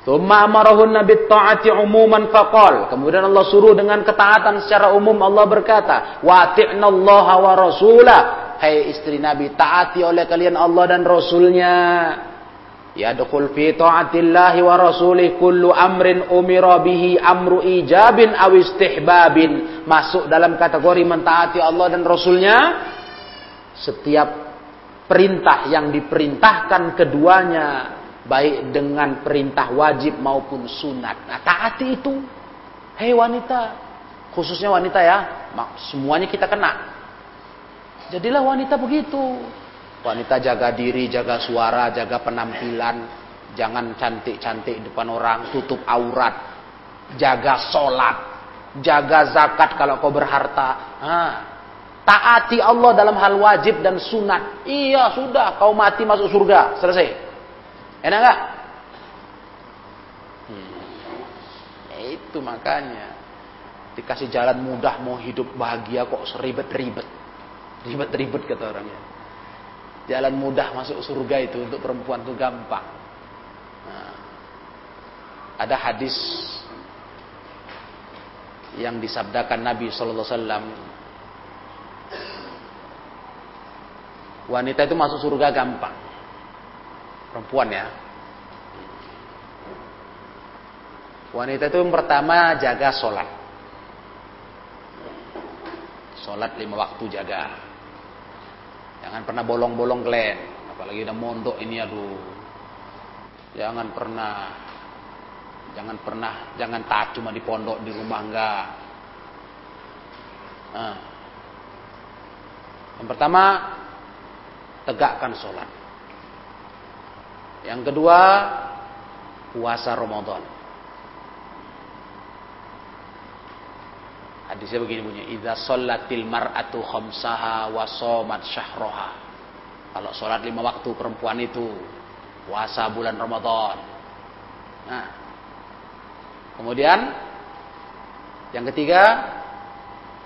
S1: Thumma amarahun nabi ta'ati umuman faqal. Kemudian Allah suruh dengan ketaatan secara umum Allah berkata, "Wa ati'nallaha wa rasulah." Hai istri Nabi, taati oleh kalian Allah dan Rasulnya. Yadkhul fi ta'atillahi wa rasulih kullu amrin umira bihi amru ijabin aw istihbabin. Masuk dalam kategori mentaati Allah dan Rasulnya setiap perintah yang diperintahkan keduanya baik dengan perintah wajib maupun sunat. Nah, taati itu. Hei wanita, khususnya wanita ya, semuanya kita kena. Jadilah wanita begitu. Wanita jaga diri, jaga suara, jaga penampilan. Jangan cantik-cantik depan orang, tutup aurat. Jaga sholat. Jaga zakat kalau kau berharta. Nah, taati Allah dalam hal wajib dan sunat. Iya, sudah. Kau mati masuk surga. Selesai. Enak gak? Hmm. Itu makanya. Dikasih jalan mudah mau hidup bahagia kok seribet-ribet. Ribet-ribet kata orangnya. Jalan mudah masuk surga itu untuk perempuan itu gampang. Nah, ada hadis yang disabdakan Nabi Sallallahu Alaihi Wasallam. Wanita itu masuk surga gampang. Perempuan ya. Wanita itu yang pertama jaga sholat. Sholat lima waktu jaga. Jangan pernah bolong-bolong kalian. Apalagi udah mondok ini aduh. Jangan pernah jangan pernah jangan taat cuma di pondok di rumah enggak. Nah. Yang pertama tegakkan sholat. Yang kedua puasa Ramadan. Hadisnya begini bunyi, "Idza shallatil mar'atu khamsaha wa shamat syahraha." Kalau sholat lima waktu perempuan itu puasa bulan Ramadan. Nah. Kemudian yang ketiga,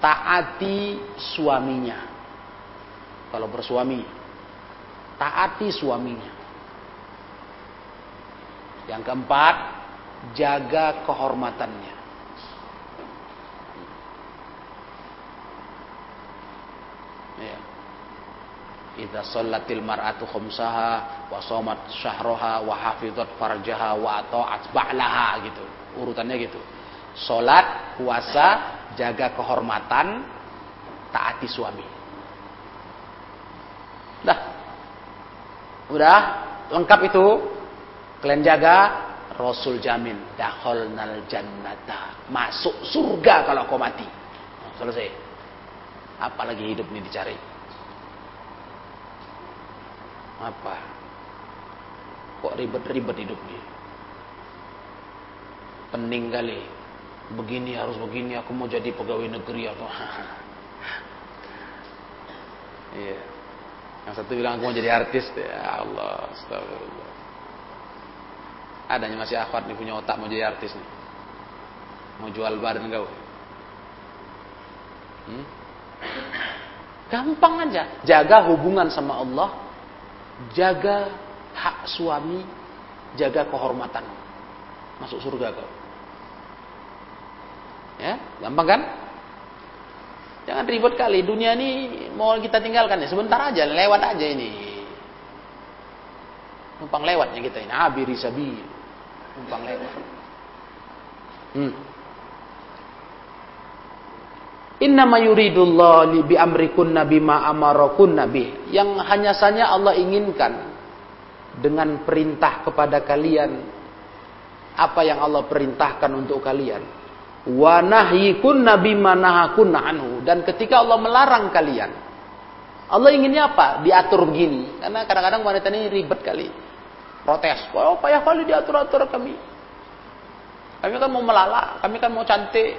S1: taati suaminya. Kalau bersuami, taati suaminya. Yang keempat, jaga kehormatannya. Ya. Idza shallatil mar'atu khamsaha wa shamat syahraha wa hafizat farjaha wa ata'at ba'laha gitu. Urutannya gitu. Salat, puasa, jaga kehormatan, taati suami. Dah. Udah lengkap itu. Kalian jaga Rasul jamin dakhalnal jannata. Masuk surga kalau kau mati. Selesai. Apalagi hidup ini dicari. Apa? Kok ribet-ribet hidup ini? Pening kali. Begini harus begini, aku mau jadi pegawai negeri atau Iya. Yang satu bilang aku mau jadi artis, ya Allah, astagfirullah. Adanya masih akhwat nih punya otak mau jadi artis nih. Mau jual badan kau. Hmm? Gampang aja. Jaga hubungan sama Allah. Jaga hak suami. Jaga kehormatan. Masuk surga kau. Ya, gampang kan? Jangan ribet kali. Dunia ini mau kita tinggalkan ya. Sebentar aja, lewat aja ini. Numpang lewatnya kita ini. Abiri sabi. Numpang lewat. Hmm. Innama yuridullah li bi amrikunna bima amarakunna nabi. Yang hanya saja Allah inginkan dengan perintah kepada kalian apa yang Allah perintahkan untuk kalian. Wa nahyikunna bima nahakunna anhu. Dan ketika Allah melarang kalian, Allah inginnya apa? Diatur begini. Karena kadang-kadang wanita ini ribet kali. Protes. Oh, payah kali diatur-atur kami. Kami kan mau melala, kami kan mau cantik,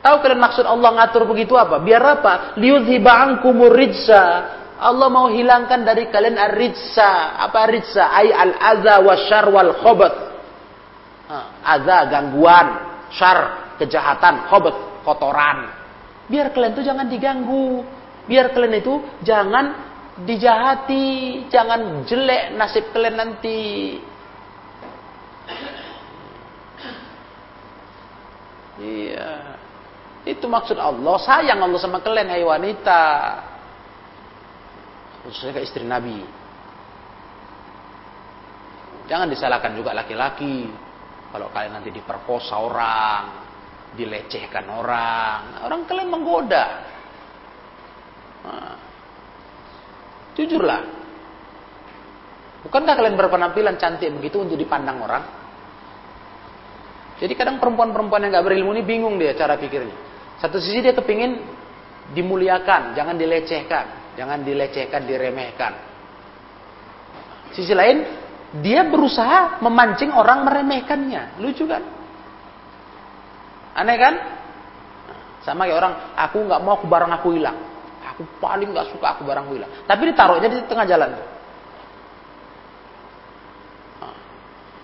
S1: Tahu kalian maksud Allah ngatur begitu apa? Biar apa? Liyudhiba ankumur. Allah mau hilangkan dari kalian ar-rijsa. Apa rijsa? Ay al-adha wa syar wal khobat. Adha, gangguan. Syar, kejahatan. Khobat, kotoran. Biar kalian itu jangan diganggu. Biar kalian itu jangan dijahati. Jangan jelek nasib kalian nanti. Iya. Itu maksud Allah. Sayang Allah sama kalian hai wanita. Khususnya ke istri Nabi. Jangan disalahkan juga laki-laki. Kalau kalian nanti diperkosa orang, dilecehkan orang, orang kalian menggoda. Nah, jujurlah. Bukankah kalian berpenampilan cantik begitu untuk dipandang orang? Jadi kadang perempuan-perempuan yang gak berilmu ini bingung dia cara pikirnya. Satu sisi dia kepingin dimuliakan, jangan dilecehkan, jangan dilecehkan, diremehkan. Sisi lain, dia berusaha memancing orang meremehkannya. Lucu kan? Aneh kan? Sama kayak orang, aku nggak mau aku barang aku hilang. Aku paling nggak suka aku barang aku hilang. Tapi ditaruhnya di tengah jalan.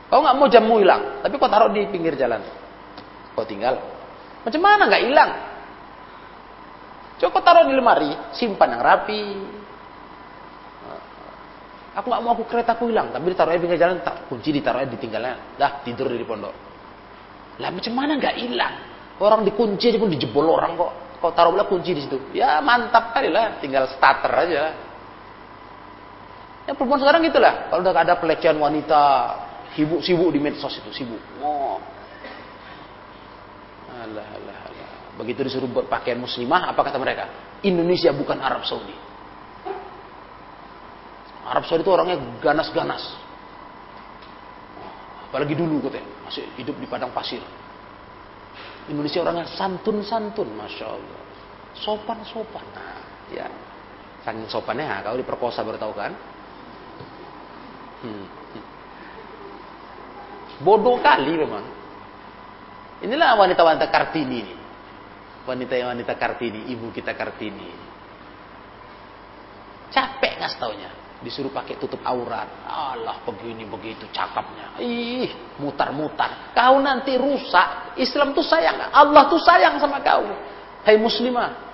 S1: Kau nggak mau jamu hilang, tapi kau taruh di pinggir jalan. Kau tinggal. Macam mana nggak hilang? Coba taruh di lemari, simpan yang rapi. Aku nggak mau aku kereta aku hilang, tapi ditaruhnya pinggir jalan, tak kunci ditaruhnya ditinggalnya, dah tidur di pondok. Lah macam mana nggak hilang? Orang dikunci aja pun dijebol orang kok. Kau taruh pula kunci di situ. Ya mantap kali lah, tinggal starter aja. Ya perempuan sekarang gitulah. Kalau udah ada pelecehan wanita, sibuk-sibuk di medsos itu, sibuk. Oh, Alah, alah, alah. Begitu disuruh berpakaian muslimah, apa kata mereka? Indonesia bukan Arab Saudi. Arab Saudi itu orangnya ganas-ganas. Apalagi dulu katanya, masih hidup di padang pasir. Indonesia orangnya santun-santun, masya Allah. Sopan-sopan. Nah, ya, saking sopannya, kalau diperkosa baru tahu kan? Hmm. Bodoh kali memang. Inilah wanita-wanita Kartini ini. Wanita-wanita Kartini, ibu kita Kartini. Capek nggak taunya. disuruh pakai tutup aurat. Allah begini begitu cakapnya. Ih, mutar-mutar. Kau nanti rusak. Islam tuh sayang. Allah tuh sayang sama kau. Hai muslimah.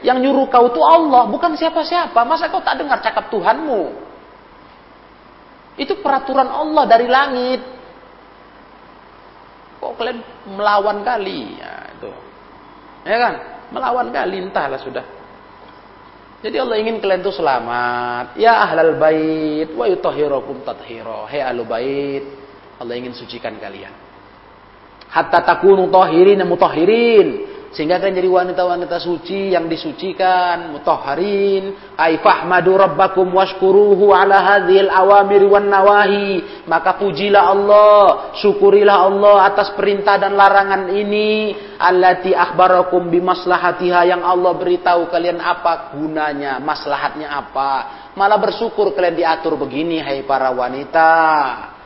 S1: Yang nyuruh kau tuh Allah, bukan siapa-siapa. Masa kau tak dengar cakap Tuhanmu? Itu peraturan Allah dari langit. Kok kalian melawan kali? Ya, itu. Ya kan? Melawan kali entahlah sudah. Jadi Allah ingin kalian itu selamat. Ya ahlal bait wa yutahhirukum tathira. Hai ahlu bait, Allah ingin sucikan kalian. Hatta takunu tahirin mutahhirin sehingga kalian jadi wanita-wanita suci yang disucikan, mutahharin. Ai fahmadu rabbakum washkuruhu ala hadhil awamir wan nawahi. Maka pujilah Allah, syukurilah Allah atas perintah dan larangan ini. Allati akhbarakum bimaslahatiha yang Allah beritahu kalian apa gunanya, maslahatnya apa. Malah bersyukur kalian diatur begini hai para wanita.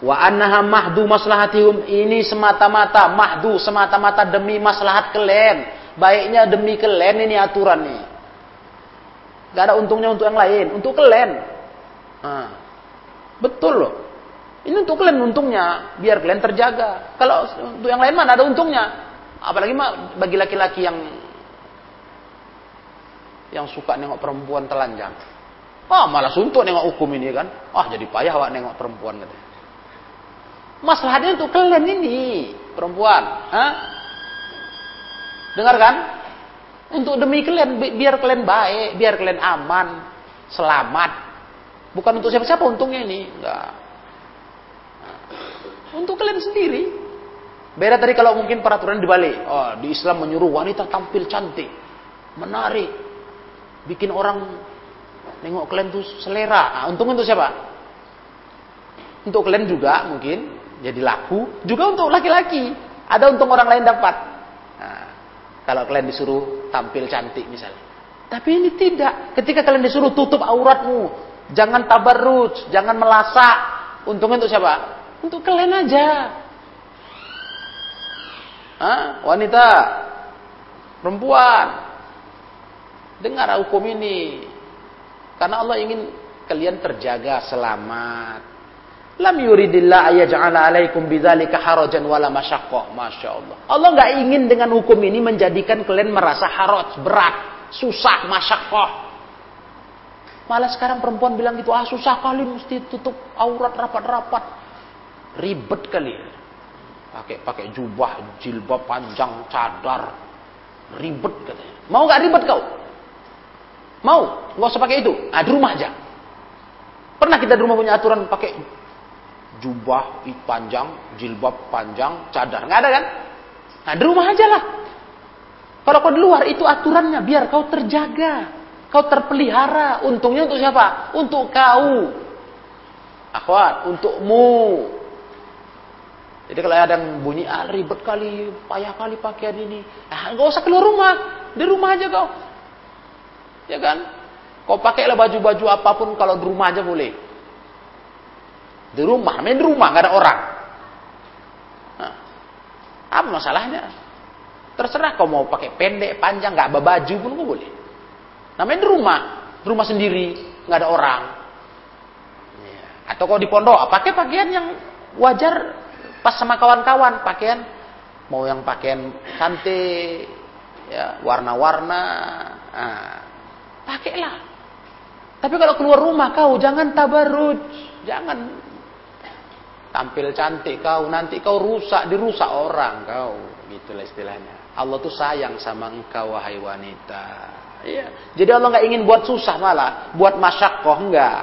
S1: Wa annaha mahdu maslahatihum ini semata-mata mahdu semata-mata demi maslahat kalian. Baiknya demi kalian ini aturan nih. Gak ada untungnya untuk yang lain, untuk kalian. Nah, betul loh. Ini untuk kalian untungnya, biar kalian terjaga. Kalau untuk yang lain mana ada untungnya. Apalagi mah bagi laki-laki yang yang suka nengok perempuan telanjang. Ah, malah suntuk nengok hukum ini kan. Ah, jadi payah wak nengok perempuan katanya. Masalahnya untuk kalian ini, perempuan. Hah? Dengar kan? Untuk demi kalian, biar kalian baik, biar kalian aman, selamat. Bukan untuk siapa-siapa untungnya ini. Enggak. Untuk kalian sendiri. Beda tadi kalau mungkin peraturan dibalik. Oh, di Islam menyuruh wanita tampil cantik, menarik, bikin orang nengok kalian tuh selera. Nah, untung untuk siapa? Untuk kalian juga mungkin jadi laku juga untuk laki-laki. Ada untung orang lain dapat. Nah, kalau kalian disuruh tampil cantik misalnya. Tapi ini tidak. Ketika kalian disuruh tutup auratmu jangan tabarruj jangan melasak. Untungnya untuk siapa? Untuk kalian aja. Hah? wanita perempuan. Dengar hukum ini. Karena Allah ingin kalian terjaga selamat Lam yuridillah ayaj'ala alaikum bidzalika harajan wala masyaqqah. Masya Allah. Allah nggak ingin dengan hukum ini menjadikan kalian merasa haraj, berat, susah, masyaqqah. Malah sekarang perempuan bilang gitu, ah susah kali mesti tutup aurat rapat-rapat. Ribet kali. Pakai pakai jubah, jilbab panjang, cadar. Ribet katanya. Mau nggak ribet kau? Mau? Nggak usah pakai itu. Ah, di rumah aja. Pernah kita di rumah punya aturan pakai jubah panjang, jilbab panjang, cadar. Nggak ada kan? Nah, di rumah aja lah. Kalau kau di luar itu aturannya biar kau terjaga. Kau terpelihara. Untungnya untuk siapa? Untuk kau. Akhwat, untukmu. Jadi kalau ada yang bunyi, ah ribet kali, payah kali pakaian ini. Ah, nggak usah keluar rumah. Di rumah aja kau. Ya kan? Kau pakailah baju-baju apa pun kalau di rumah aja boleh. Di rumah, main di rumah nggak ada orang. Nah, apa masalahnya? Terserah kau mau pakai pendek, panjang, nggak baju pun kau boleh. Namanya di rumah, di rumah sendiri, nggak ada orang. Ya. Atau kau di pondok, pakai pakaian yang wajar pas sama kawan-kawan, pakaian mau yang pakaian cantik, ya warna-warna, nah, pakailah. Tapi kalau keluar rumah kau jangan tabarruj, jangan tampil cantik kau, nanti kau rusak, dirusak orang kau. Gitulah istilahnya. Allah tuh sayang sama engkau wahai wanita. Iya. Jadi Allah nggak ingin buat susah malah, buat masyakoh enggak.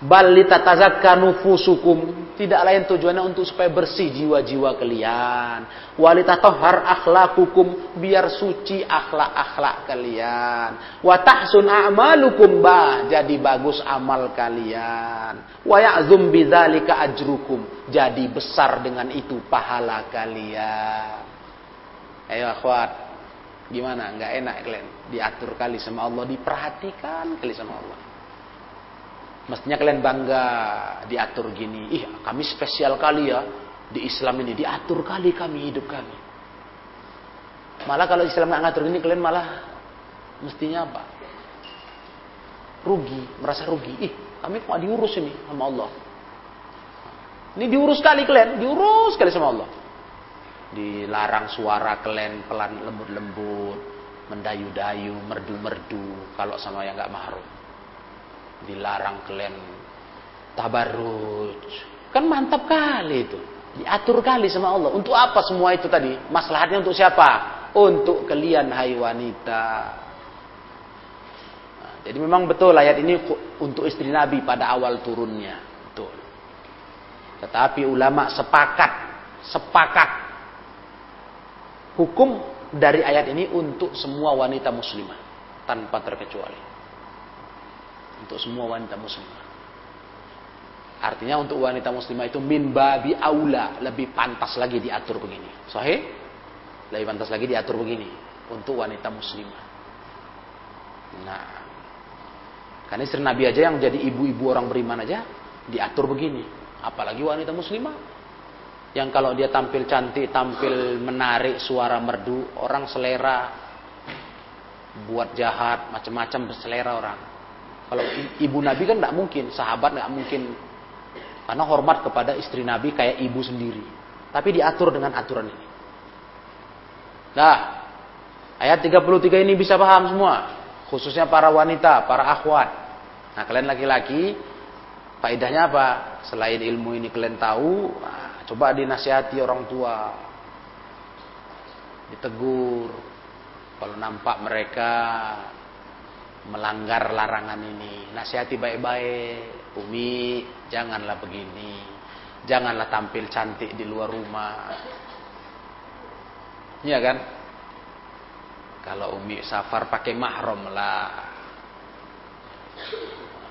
S1: Bal litatazakka nufusukum. Tidak lain tujuannya untuk supaya bersih jiwa-jiwa kalian. Walitatohar akhlakukum. Biar suci akhlak-akhlak kalian. Wa tahsun a'malukum bah. Jadi bagus amal kalian. Wa ya'zum bidzalika ajrukum. Jadi besar dengan itu pahala kalian. Ayo akhwat. Gimana? Enggak enak kalian. Diatur kali sama Allah. Diperhatikan kali sama Allah. Mestinya kalian bangga diatur gini. Ih, kami spesial kali ya di Islam ini. Diatur kali kami hidup kami. Malah kalau Islam nggak ngatur gini, kalian malah mestinya apa? Rugi, merasa rugi. Ih, kami kok diurus ini sama Allah. Ini diurus kali kalian, diurus kali sama Allah. Dilarang suara kalian pelan lembut-lembut, mendayu-dayu, merdu-merdu kalau sama yang nggak mahrum. Dilarang kalian tabarruj. Kan mantap kali itu. Diatur kali sama Allah. Untuk apa semua itu tadi? Maslahatnya untuk siapa? Untuk kalian hai wanita. Nah, jadi memang betul ayat ini untuk istri Nabi pada awal turunnya. Tetapi ulama sepakat, sepakat hukum dari ayat ini untuk semua wanita muslimah tanpa terkecuali. Untuk semua wanita muslimah. Artinya untuk wanita muslimah itu min babi aula lebih pantas lagi diatur begini. Sahih? Lebih pantas lagi diatur begini untuk wanita muslimah. Nah, karena istri Nabi aja yang jadi ibu-ibu orang beriman aja diatur begini. Apalagi wanita muslimah. Yang kalau dia tampil cantik, tampil menarik, suara merdu, orang selera. Buat jahat, macam-macam selera orang. Kalau ibu Nabi kan tidak mungkin, sahabat tidak mungkin. Karena hormat kepada istri Nabi kayak ibu sendiri. Tapi diatur dengan aturan ini. Nah, ayat 33 ini bisa paham semua. Khususnya para wanita, para akhwat. Nah, kalian laki-laki Faedahnya apa? Selain ilmu ini kalian tahu, nah, coba dinasihati orang tua. Ditegur. Kalau nampak mereka melanggar larangan ini, nasihati baik-baik. Umi, janganlah begini. Janganlah tampil cantik di luar rumah. Iya kan? Kalau Umi safar pakai mahram lah.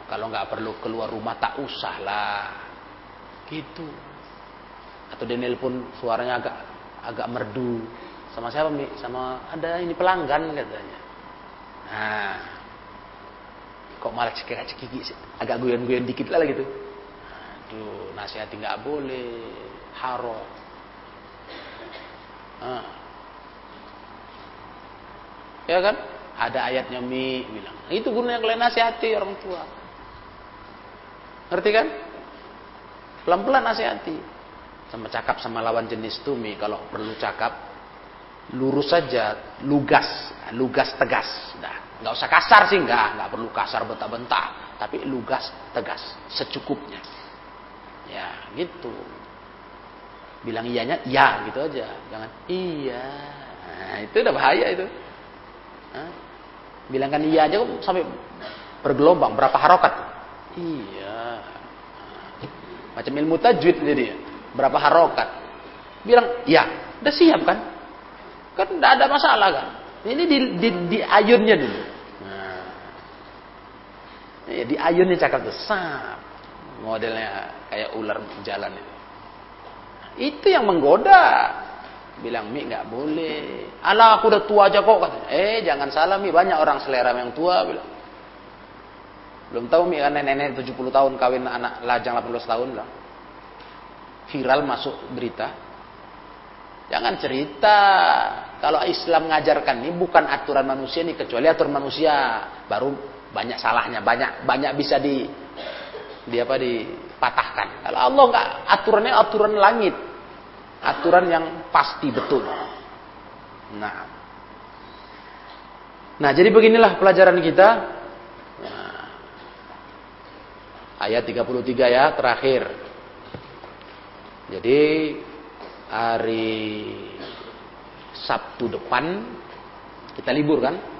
S1: Kalau nggak perlu keluar rumah tak usah lah. Gitu. Atau dia nelpon suaranya agak agak merdu. Sama siapa Mi? Sama ada ini pelanggan katanya. Nah, kok malah cekik cekik agak guyon-guyon dikit lah gitu. Aduh, nasihati nggak boleh, haram. Nah. Ya kan? Ada ayatnya Mi bilang. Itu gunanya kalian nasihati orang tua. Ngerti kan? Pelan-pelan nasihati. Sama cakap sama lawan jenis tumi kalau perlu cakap lurus saja, lugas, lugas tegas. Nah, nggak usah kasar sih nggak, nggak perlu kasar bentak-bentak, tapi lugas tegas, secukupnya. Ya, gitu. Bilang iyanya ya gitu aja, jangan iya. Nah, itu udah bahaya itu. Nah, bilangkan iya aja kok sampai bergelombang berapa harokat? Iya. Macam ilmu tajwid jadi. Berapa harokat. Bilang, ya, udah siap kan? Kan tidak ada masalah kan? Ini di, di, di ayunnya dulu. Nah. Ya, di ayunnya cakap. Sap. Modelnya kayak ular jalan itu. Itu yang menggoda. Bilang, Mi nggak boleh. Alah aku udah tua aja kok. Katanya. Eh jangan salah Mi. Banyak orang selera yang tua. Bilang. Belum tahu mi kan nenek-nenek 70 tahun kawin anak lajang 18 tahun lah. Viral masuk berita. Jangan cerita. Kalau Islam mengajarkan ini bukan aturan manusia nih kecuali aturan manusia. Baru banyak salahnya, banyak banyak bisa di di apa dipatahkan. Kalau Allah nggak aturannya aturan langit. Aturan yang pasti betul. Nah. Nah, jadi beginilah pelajaran kita ayat 33 ya terakhir. Jadi hari Sabtu depan kita libur kan?